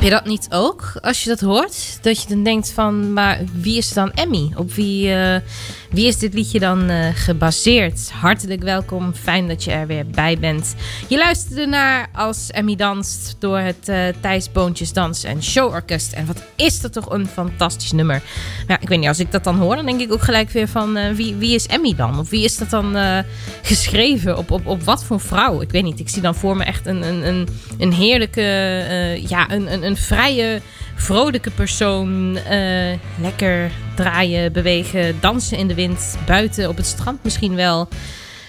Heb je dat niet ook? Als je dat hoort, dat je dan denkt van, maar wie is dan Emmy? Op wie, eh, wie is dit liedje dan eh, gebaseerd? Hartelijk welkom, fijn dat je er weer bij bent. Je luisterde naar als Emmy danst door het eh Thijs Boontjes Dans en Showorkest. En wat is dat toch een fantastisch nummer. Ja, ik weet niet, als ik dat dan hoor, dan denk ik ook gelijk weer van, wie, wie is Emmy dan? Of wie is dat dan geschreven? Op, op, op wat voor vrouw? Ik weet niet, ik zie dan voor me echt een, een, een, een heerlijke, ja, een, een, een vrije, vrolijke persoon. eh, lekker draaien, bewegen, dansen in de wind, buiten op het strand misschien wel.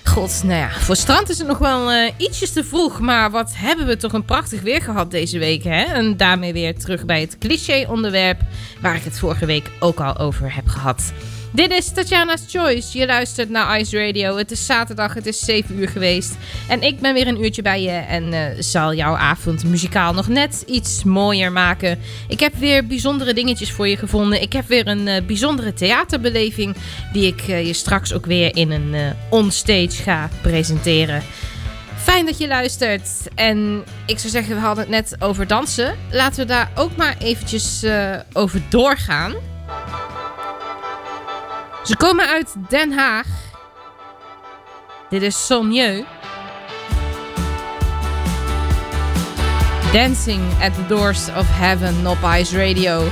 God, nou ja, voor strand is het nog wel eh, ietsjes te vroeg. Maar wat hebben we toch een prachtig weer gehad deze week, hè? En daarmee weer terug bij het cliché-onderwerp waar ik het vorige week ook al over heb gehad. Dit is Tatjana's Choice. Je luistert naar Ice Radio. Het is zaterdag, het is 7 uur geweest. En ik ben weer een uurtje bij je en eh, zal jouw avond muzikaal nog net iets mooier maken. Ik heb weer bijzondere dingetjes voor je gevonden. Ik heb weer een eh, bijzondere theaterbeleving die ik eh, je straks ook weer in een onstage ga presenteren. Fijn dat je luistert. En ik zou zeggen, we hadden het net over dansen. Laten we daar ook maar eventjes over doorgaan. Ze komen uit Den Haag. Dit is Sonjeu. Dancing at the Doors of Heaven op Ice Radio.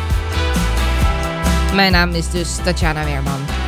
Mijn naam is dus Tatjana Weerman.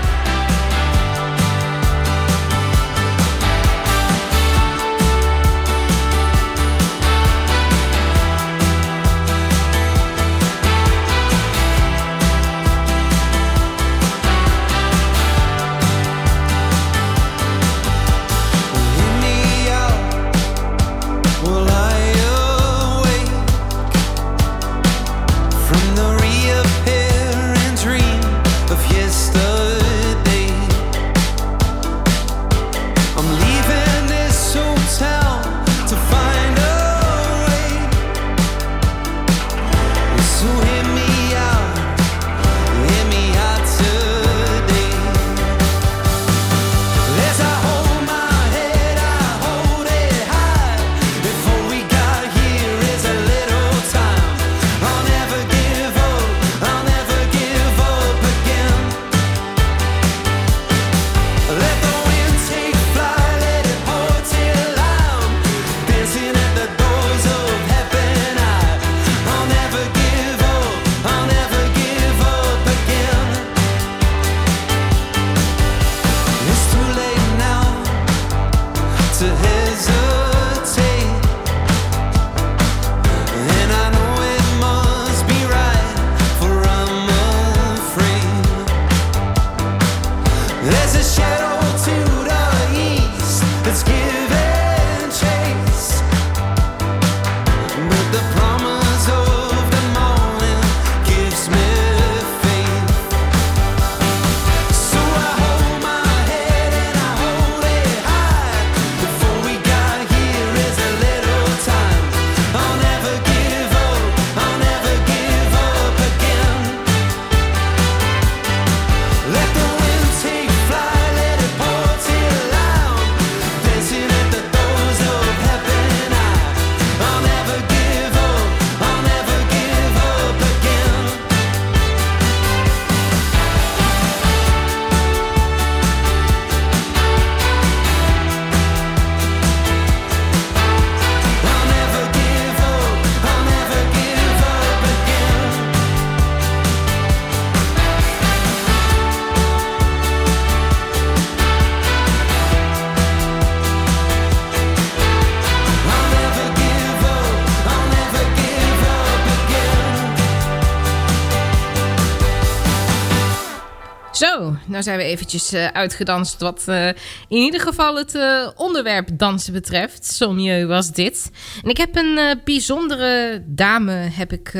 Zijn we eventjes eh, uitgedanst wat eh, in ieder geval het eh, onderwerp dansen betreft. Sommieu was dit. En ik heb een bijzondere dame heb ik,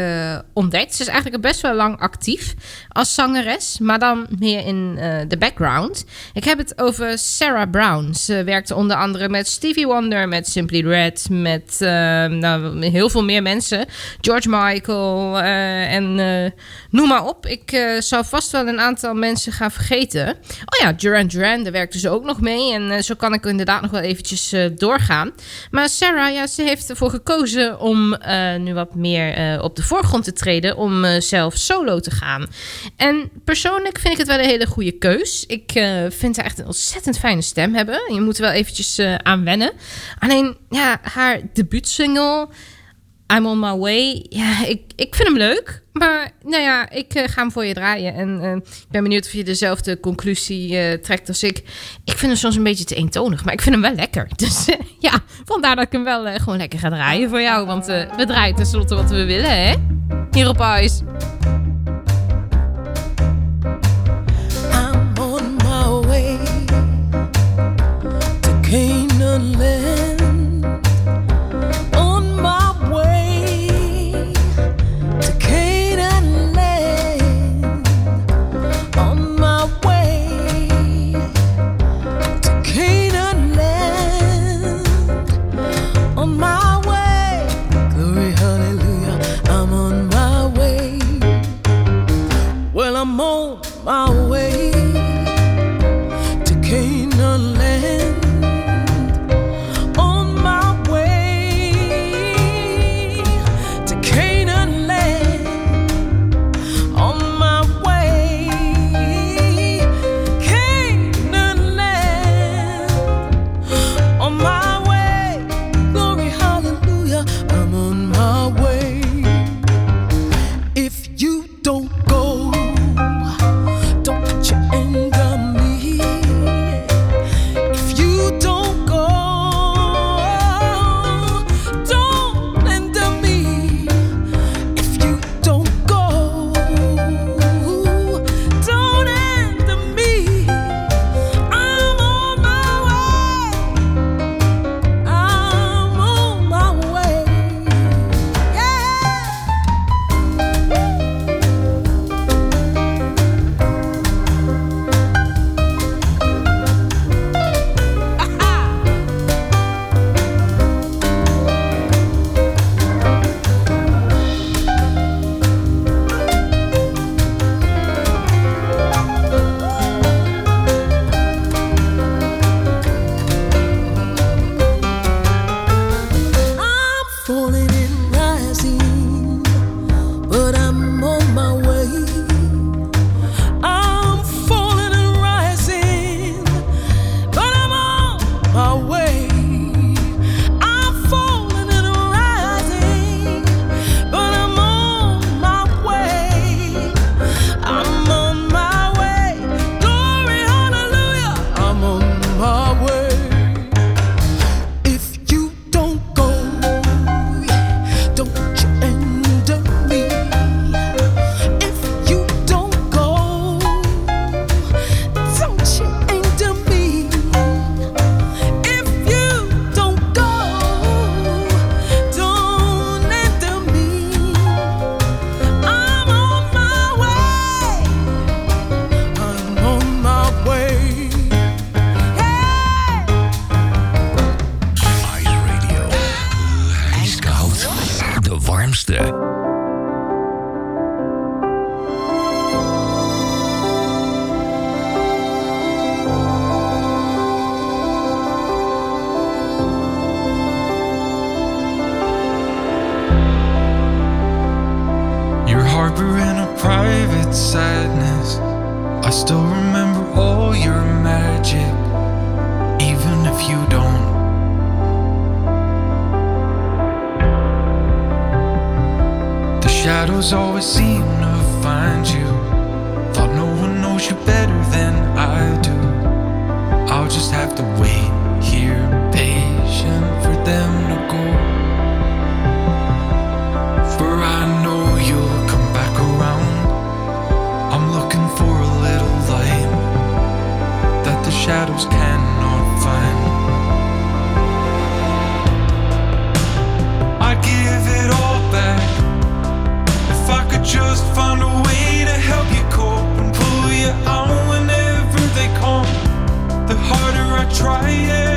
ontdekt. Ze is eigenlijk best wel lang actief als zangeres, maar dan meer in de background. Ik heb het over Sarah Brown. Ze werkte onder andere met Stevie Wonder, met Simply Red, met nou, heel veel meer mensen. George Michael en noem maar op. Ik zou vast wel een aantal mensen gaan vergeten. Oh ja, Duran Duran, daar werkte ze ook nog mee. En eh, zo kan ik inderdaad nog wel eventjes eh, doorgaan. Maar Sarah, ja, ze heeft ervoor gekozen om eh, nu wat meer op de voorgrond te treden. Om zelf solo te gaan. En persoonlijk vind ik het wel een hele goede keus. Ik vind haar echt een ontzettend fijne stem hebben. Je moet er wel eventjes aan wennen. Alleen, ja, haar debuutsingle... I'm on my way. Ja, ik, ik vind hem leuk. Maar nou ja, ik eh, ga hem voor je draaien. En eh, ik ben benieuwd of je dezelfde conclusie eh, trekt als ik. Ik vind hem soms een beetje te eentonig. Maar ik vind hem wel lekker. Dus ja, vandaar dat ik hem wel gewoon lekker ga draaien voor jou. Want we draaien tenslotte wat we willen, hè? Hier op Ice. I'm on my way sadness. I still remember all your magic, even if you don't. The shadows always seem to find you. Thought no one knows you better than I do. I'll just have to wait here, patient for them to go. shadows cannot find. I'd give it all back if I could just find a way to help you cope and pull you out whenever they come. The harder I try, yeah.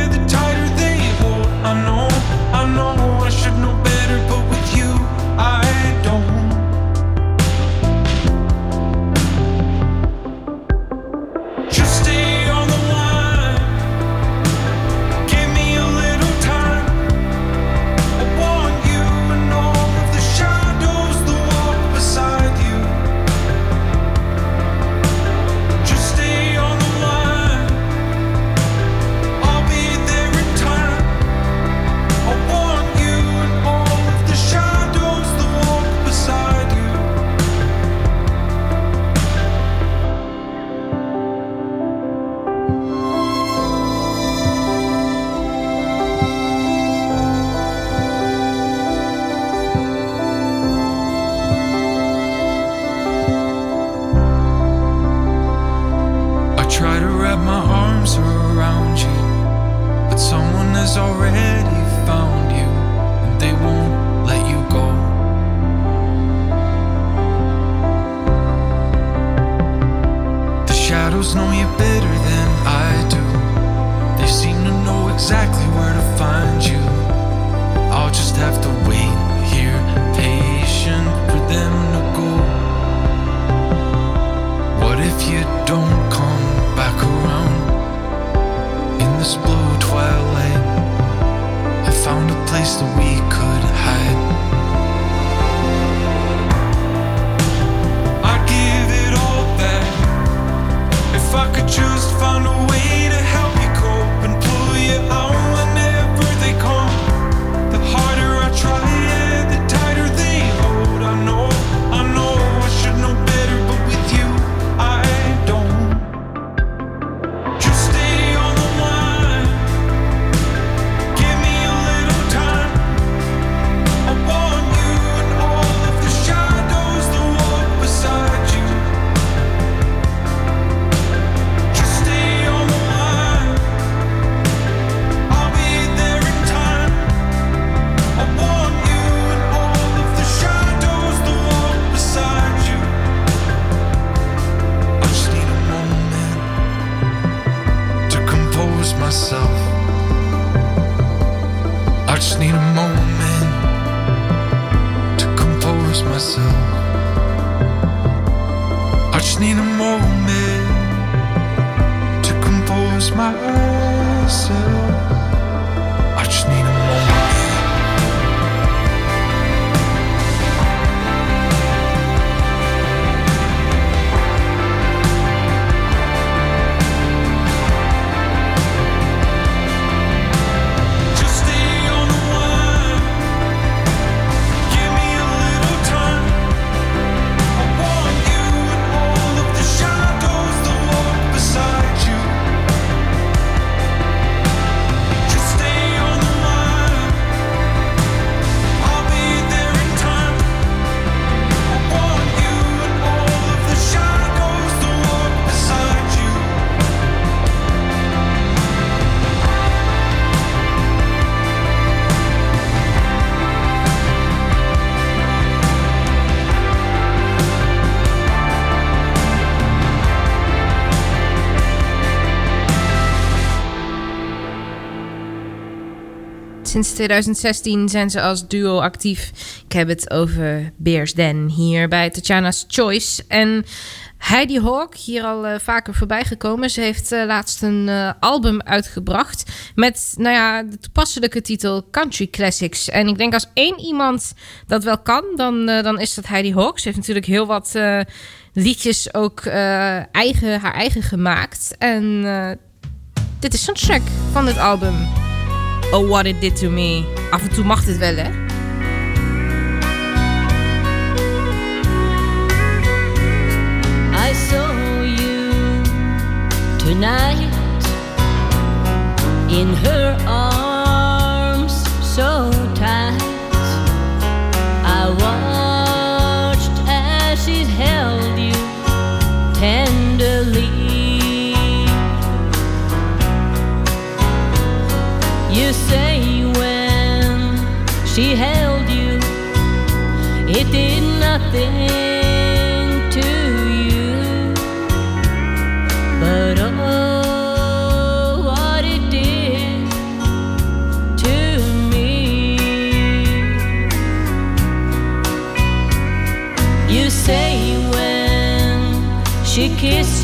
Sinds 2016 zijn ze als duo actief. Ik heb het over Beers Den hier bij Tatjana's Choice. En Heidi Hawk, hier al eh, vaker voorbij gekomen. Ze heeft eh, laatst een eh, album uitgebracht met, nou ja, de toepasselijke titel Country Classics. En ik denk als één iemand dat wel kan, dan, dan is dat Heidi Hawk. Ze heeft natuurlijk heel wat liedjes ook eigen, haar eigen gemaakt. En dit is zo'n track van het album. Oh, what it did to me. Af en toe mag dit wel, hè? I saw you tonight in her arms to you. But oh, what it did to me. You say when she kissed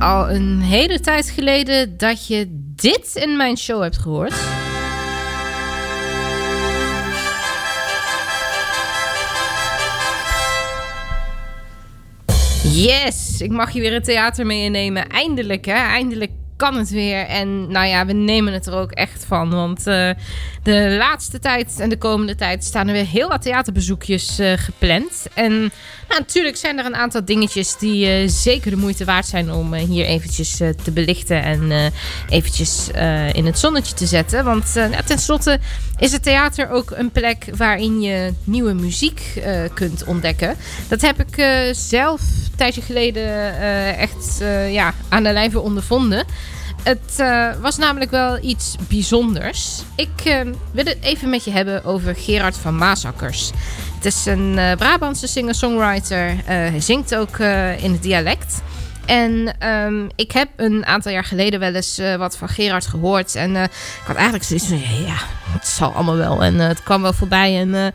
al een hele tijd geleden dat je dit in mijn show hebt gehoord. Yes, ik mag je weer het theater meenemen. Eindelijk, hè? Eindelijk kan het weer. En nou ja, we nemen het er ook echt van. Want eh, de laatste tijd en de komende tijd staan er weer heel wat theaterbezoekjes eh, gepland. En nou, natuurlijk zijn er een aantal dingetjes die eh, zeker de moeite waard zijn om eh, hier eventjes te belichten. En eventjes in het zonnetje te zetten. Want nou, tenslotte is het theater ook een plek waarin je nieuwe muziek kunt ontdekken. Dat heb ik zelf een tijdje geleden echt ja, aan de lijve ondervonden. Het eh, was namelijk wel iets bijzonders. Ik eh, wil het even met je hebben over Gerard van Maasakkers. Het is een eh, Brabantse singer-songwriter. Hij zingt ook in het dialect. En ehm, ik heb een aantal jaar geleden wel eens wat van Gerard gehoord. En ik had eigenlijk zoiets van, ja, het zal allemaal wel. En het kwam wel voorbij. En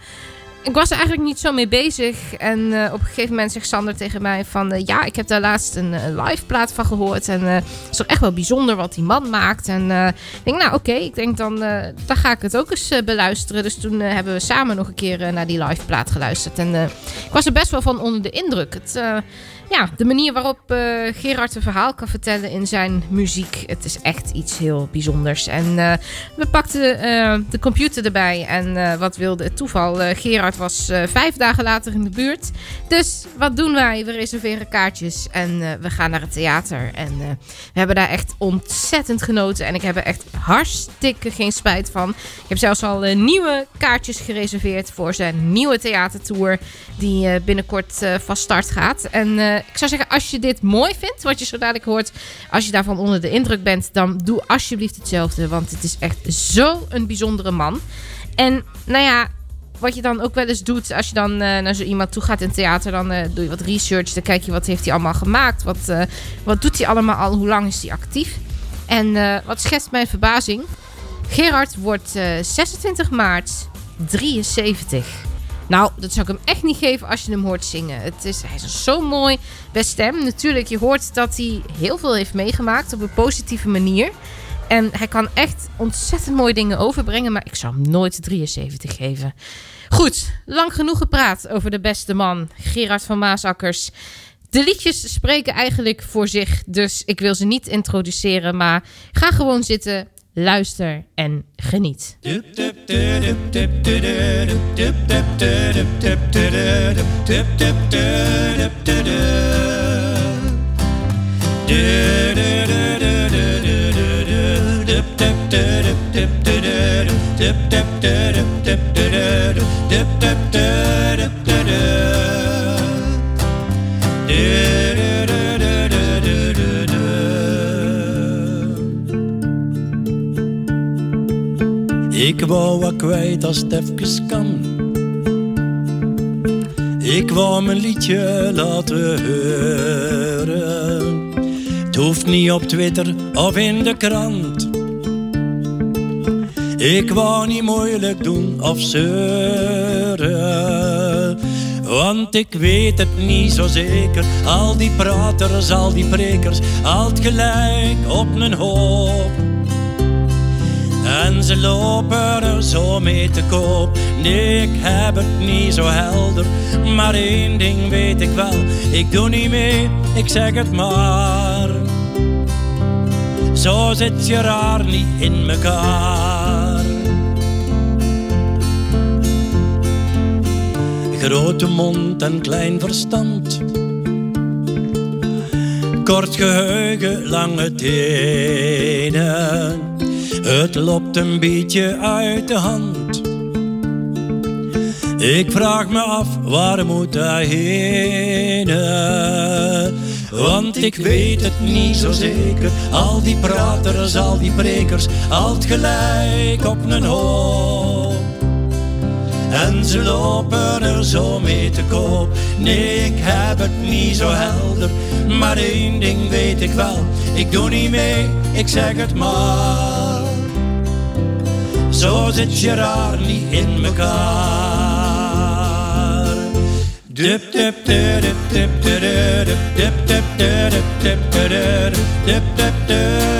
ik was er eigenlijk niet zo mee bezig. En eh, op een gegeven moment zegt Sander tegen mij van... eh, ja, ik heb daar laatst een, eh, live plaat van gehoord. En het is toch echt wel bijzonder wat die man maakt. En ik denk, nou oké, ik denk dan, dan ga ik het ook eens beluisteren. Dus toen hebben we samen nog een keer naar die live plaat geluisterd. En ik was er best wel van onder de indruk. Het, ja, de manier waarop eh, Gerard een verhaal kan vertellen in zijn muziek. Het is echt iets heel bijzonders. En eh, we pakten eh, de computer erbij. En wat wilde het toeval? Gerard was vijf dagen later in de buurt. Dus wat doen wij? We reserveren kaartjes en we gaan naar het theater. En we hebben daar echt ontzettend genoten. En ik heb er echt hartstikke geen spijt van. Ik heb zelfs al nieuwe kaartjes gereserveerd voor zijn nieuwe theatertour. Die binnenkort van start gaat. En eh, ik zou zeggen, als je dit mooi vindt, wat je zo dadelijk hoort. Als je daarvan onder de indruk bent, dan doe alsjeblieft hetzelfde. Want het is echt zo een bijzondere man. En nou ja, wat je dan ook wel eens doet als je dan eh, naar zo iemand toe gaat in theater, dan eh, doe je wat research. Dan kijk je wat heeft hij allemaal gemaakt. Wat, wat doet hij allemaal al? Hoe lang is hij actief? En wat schetst mijn verbazing? Gerard wordt eh, 26 maart 73. Nou, dat zou ik hem echt niet geven als je hem hoort zingen. Het is, hij is zo mooi bij stem. Natuurlijk, je hoort dat hij heel veel heeft meegemaakt op een positieve manier. En hij kan echt ontzettend mooie dingen overbrengen. Maar ik zou hem nooit 73 geven. Goed, lang genoeg gepraat over de beste man, Gerard van Maasakkers. De liedjes spreken eigenlijk voor zich, dus ik wil ze niet introduceren. Maar ga gewoon zitten, luister en geniet. Ik wou wat kwijt als het even kan. Ik wou mijn liedje laten horen. Het hoeft niet op Twitter of in de krant. Ik wou niet moeilijk doen of zeuren. Want ik weet het niet zo zeker. Al die praters, al die prekers, al het gelijk op een hoop. En ze lopen er zo mee te koop. Nee, ik heb het niet zo helder. Maar één ding weet ik wel. Ik doe niet mee, ik zeg het maar. Zo zit je raar niet in mekaar. Grote mond en klein verstand. Kort geheugen, lange tenen. Het loopt een beetje uit de hand. Ik vraag me af, waar moet hij heen? Want ik weet het niet zo zeker. Al die praters, al die prekers, al gelijk op een hoop. En ze lopen er zo mee te koop. Nee, ik heb het niet zo helder. Maar één ding weet ik wel. Ik doe niet mee, ik zeg het maar. Zo zit je raar niet in mekaar. Dup, dup, dup, dup, dup, dup, dup, dup, dup, dup, dup, dup, dup, dup, dup, dup,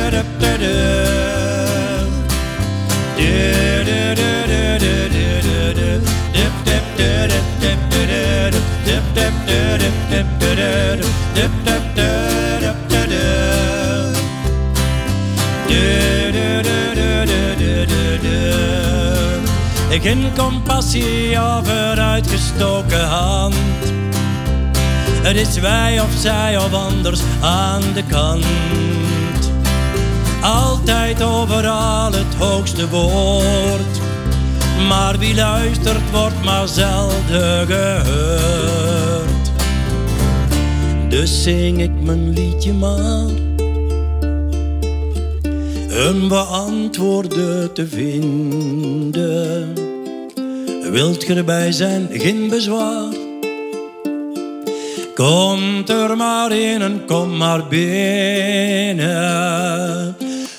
Ik in compassie over uitgestoken hand. Het is wij of zij of anders aan de kant. Altijd overal het hoogste woord. Maar wie luistert wordt maar zelden gehoord. Dus zing ik mijn liedje maar. Een beantwoorde te vinden. Wilt ge erbij zijn, geen bezwaar. Komt er maar in en kom maar binnen.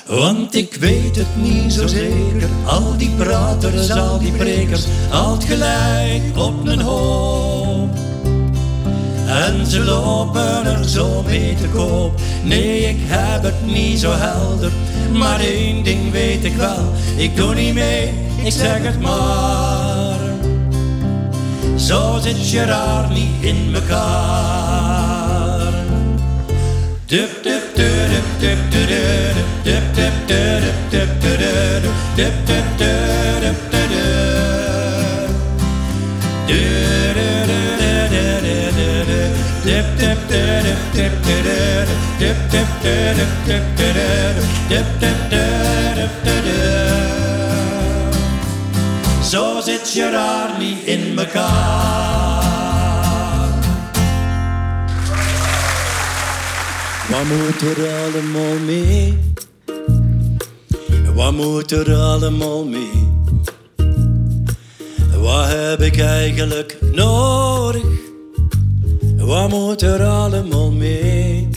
Want ik weet het niet zo zeker. Al die praters, al die prekers, al gelijk op een hoop. En ze lopen er zo mee te koop. Nee, ik heb het niet zo helder. Maar één ding weet ik wel. Ik doe niet mee, ik zeg het maar. Zo zit je raar niet in mekaar. Dup, dup, dup, dup, dup, dup, dup, dup, dup, dup, dup, dup, dup, dup, dup, Zo zit je raar niet in mekaar. Wat moet er allemaal mee? Wat moet er allemaal mee? Wat heb ik eigenlijk nodig? Wat moet er allemaal mee?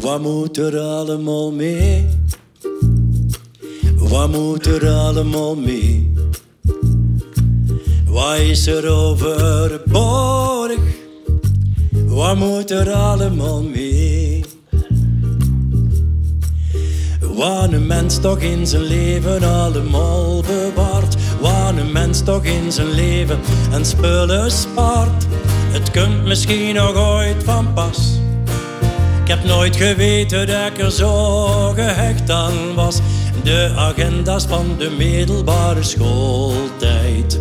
Wat moet er allemaal mee? Wat moet er allemaal mee? Wat is er overbodig? Wat moet er allemaal mee? Wat een mens toch in zijn leven allemaal bewaart. Wat een mens toch in zijn leven en spullen spaart. Het kunt misschien nog ooit van pas. Ik heb nooit geweten dat ik er zo gehecht aan was. De agenda's van de middelbare schooltijd.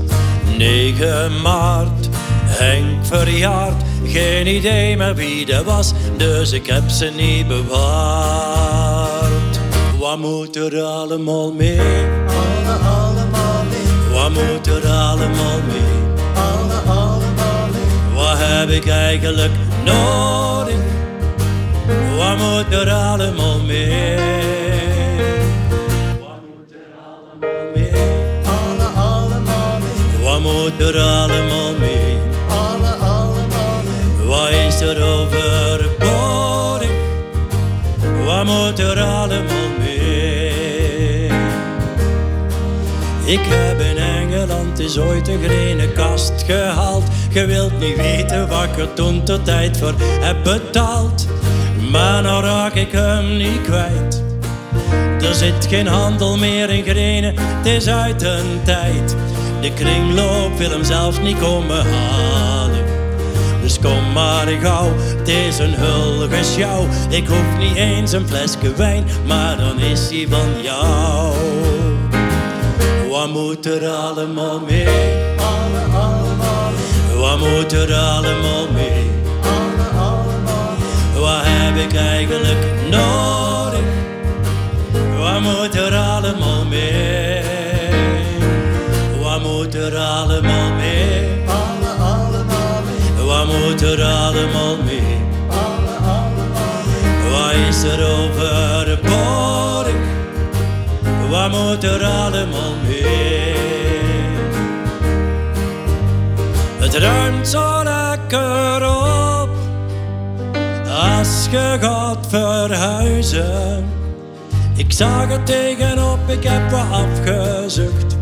9 maart, Henk verjaard. Geen idee meer wie dat was, dus ik heb ze niet bewaard. Wat moet er allemaal mee? Alle, allemaal mee. Wat moet er allemaal mee? Alle, allemaal mee. Wat heb ik eigenlijk nodig? Wat moet er allemaal mee? Er allemaal mee? Alle, allemaal mee. Wat is er overbodig? Wat moet er allemaal mee? Ik heb in Engeland eens ooit een grene kast gehaald. Je wilt niet weten wat ik er toen tot tijd voor heb betaald. Maar nou raak ik hem niet kwijt. Er zit geen handel meer in grenen, het is uit een tijd. De kringloop wil hem zelfs niet komen halen. Dus kom maar gauw, het is een hulge sjouw. Ik hoef niet eens een flesje wijn, maar dan is hij van jou. Wat moet er allemaal mee? Wat moet er allemaal mee? Alle. Wat heb ik eigenlijk nodig? Wat moet er allemaal mee? Er allemaal mee? Alle, allemaal mee. Wat moet er allemaal mee? Alle, allemaal mee. Wat is er overbodig? Wat moet er allemaal mee? Het ruimt zo lekker op als je gaat verhuizen. Ik zag het tegenop, ik heb wat afgezucht.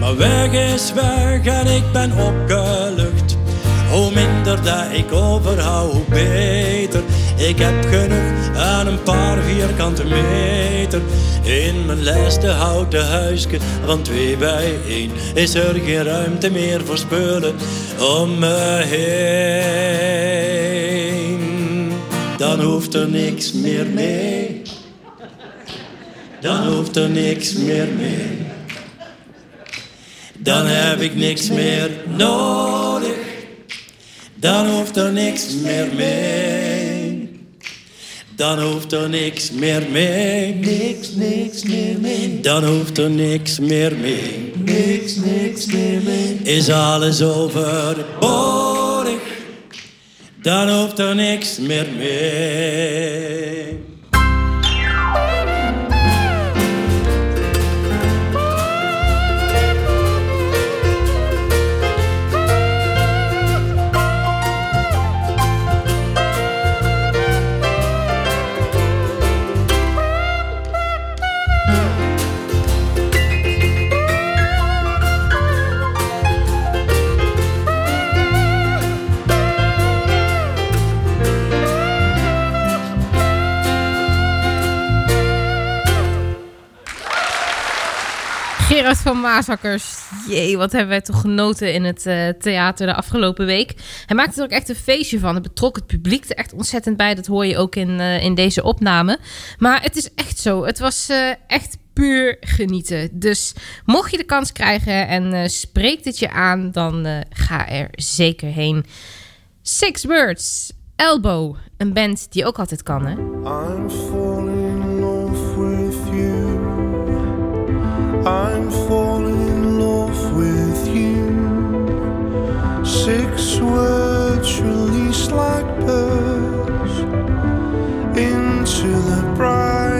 Maar weg is weg en ik ben opgelucht. Hoe minder dat ik overhoud, hoe beter. Ik heb genoeg aan een paar vierkante meter. In mijn lijste houten huisje van twee bij één is er geen ruimte meer voor spullen om me heen. Dan hoeft er niks meer mee. Dan hoeft er niks meer mee. Dan heb ik niks meer nodig. Dan hoeft er niks meer mee. Dan hoeft er niks meer mee. Niks, niks meer mee. Dan hoeft er niks meer mee. Niks, niks meer mee. Is alles overbodig. Dan hoeft er niks meer mee. Van Maasakkers. Jee, wat hebben wij toch genoten in het eh, theater de afgelopen week. Hij maakte er ook echt een feestje van. Het betrok het publiek er echt ontzettend bij. Dat hoor je ook in, eh, in deze opname. Maar het is echt zo. Het was eh, echt puur genieten. Dus mocht je de kans krijgen en spreekt het je aan, dan ga er zeker heen. Six Words, Elbow. Een band die ook altijd kan, hè? I'm falling in love with you. Six words released like birds into the brightening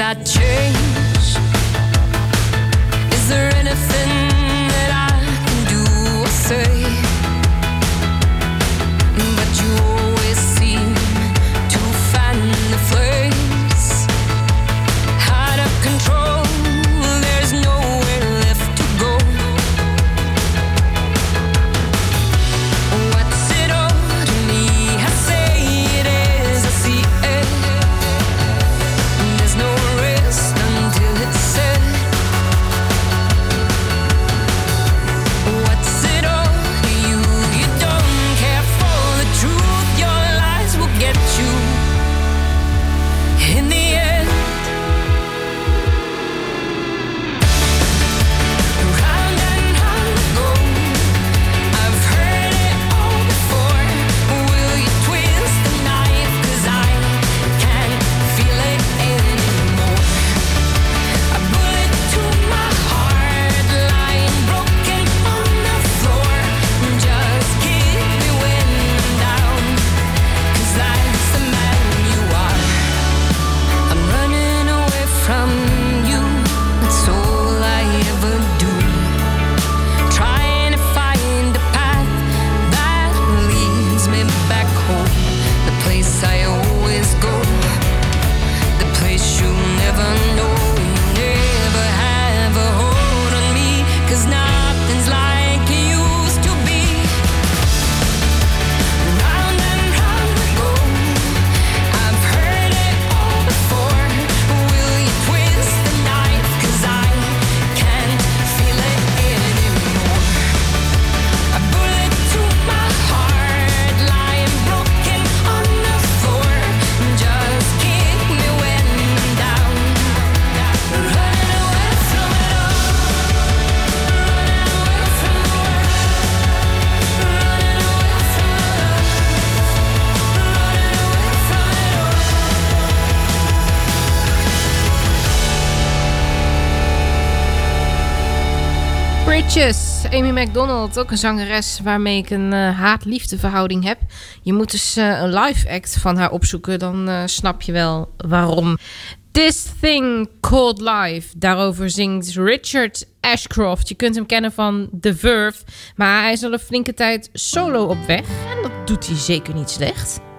I Amy McDonald, ook een zangeres waarmee ik een eh, haat-liefde verhouding heb. Je moet dus eh, een live act van haar opzoeken, dan eh, snap je wel waarom. This Thing Called Life, daarover zingt Richard Ashcroft. Je kunt hem kennen van The Verve, maar hij is al een flinke tijd solo op weg. En dat doet hij zeker niet slecht.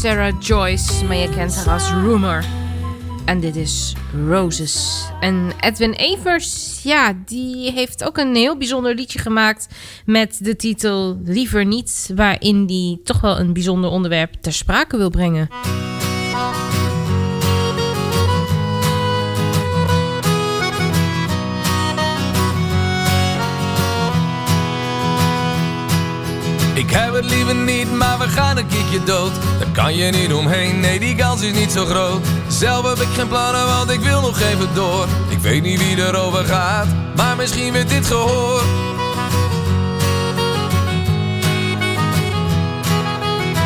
Sarah Joyce, maar je kent haar als Rumor. En dit is Roses. En Edwin Evers, ja, die heeft ook een heel bijzonder liedje gemaakt met de titel Liever Niet, waarin die toch wel een bijzonder onderwerp ter sprake wil brengen. het liever niet, maar we gaan een kiekje dood. Daar kan je niet omheen, nee die kans is niet zo groot. Zelf heb ik geen plannen, want ik wil nog even door. Ik weet niet wie erover gaat, maar misschien werd dit gehoord.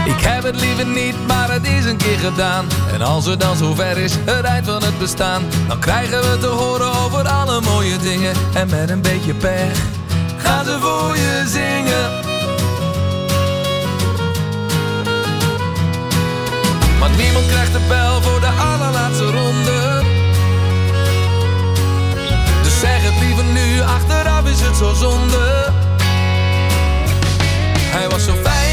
Ik heb het liever niet, maar het is een keer gedaan. En als het dan zo ver is, het eind van het bestaan, dan krijgen we te horen over alle mooie dingen. En met een beetje pech gaan ze voor je zingen. Maar niemand krijgt de bel voor de allerlaatste ronde. Dus zeg het liever nu, achteraf is het zo zonde. Hij was zo fijn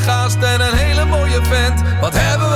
gast en een hele mooie vent. Wat hebben we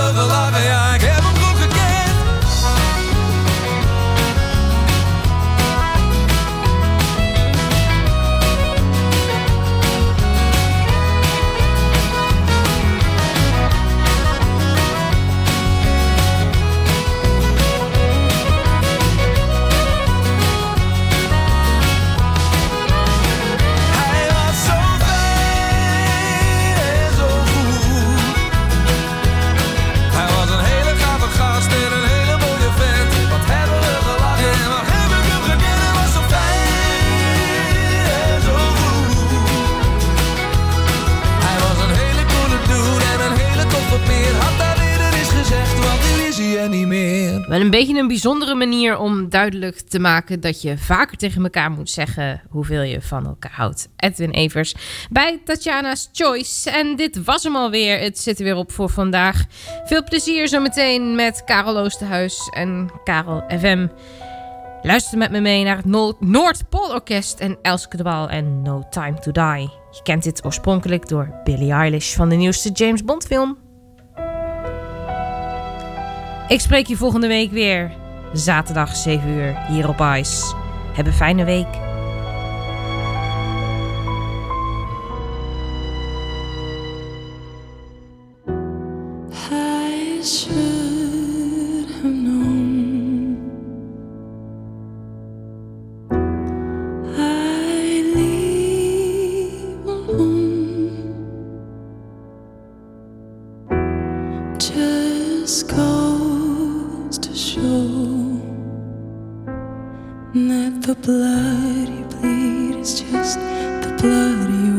beetje een bijzondere manier om duidelijk te maken dat je vaker tegen elkaar moet zeggen hoeveel je van elkaar houdt. Edwin Evers bij Tatjana's Choice. En dit was hem alweer. Het zit er weer op voor vandaag. Veel plezier zometeen met Karel Oosterhuis en Karel FM. Luister met me mee naar het Noord- Noordpoolorkest en Elske de en No Time to Die. Je kent dit oorspronkelijk door Billie Eilish van de nieuwste James Bond film. Ik spreek je volgende week weer. Zaterdag 7 uur hier op Ice. Heb een fijne week. Just goes show that the blood you bleed is just the blood you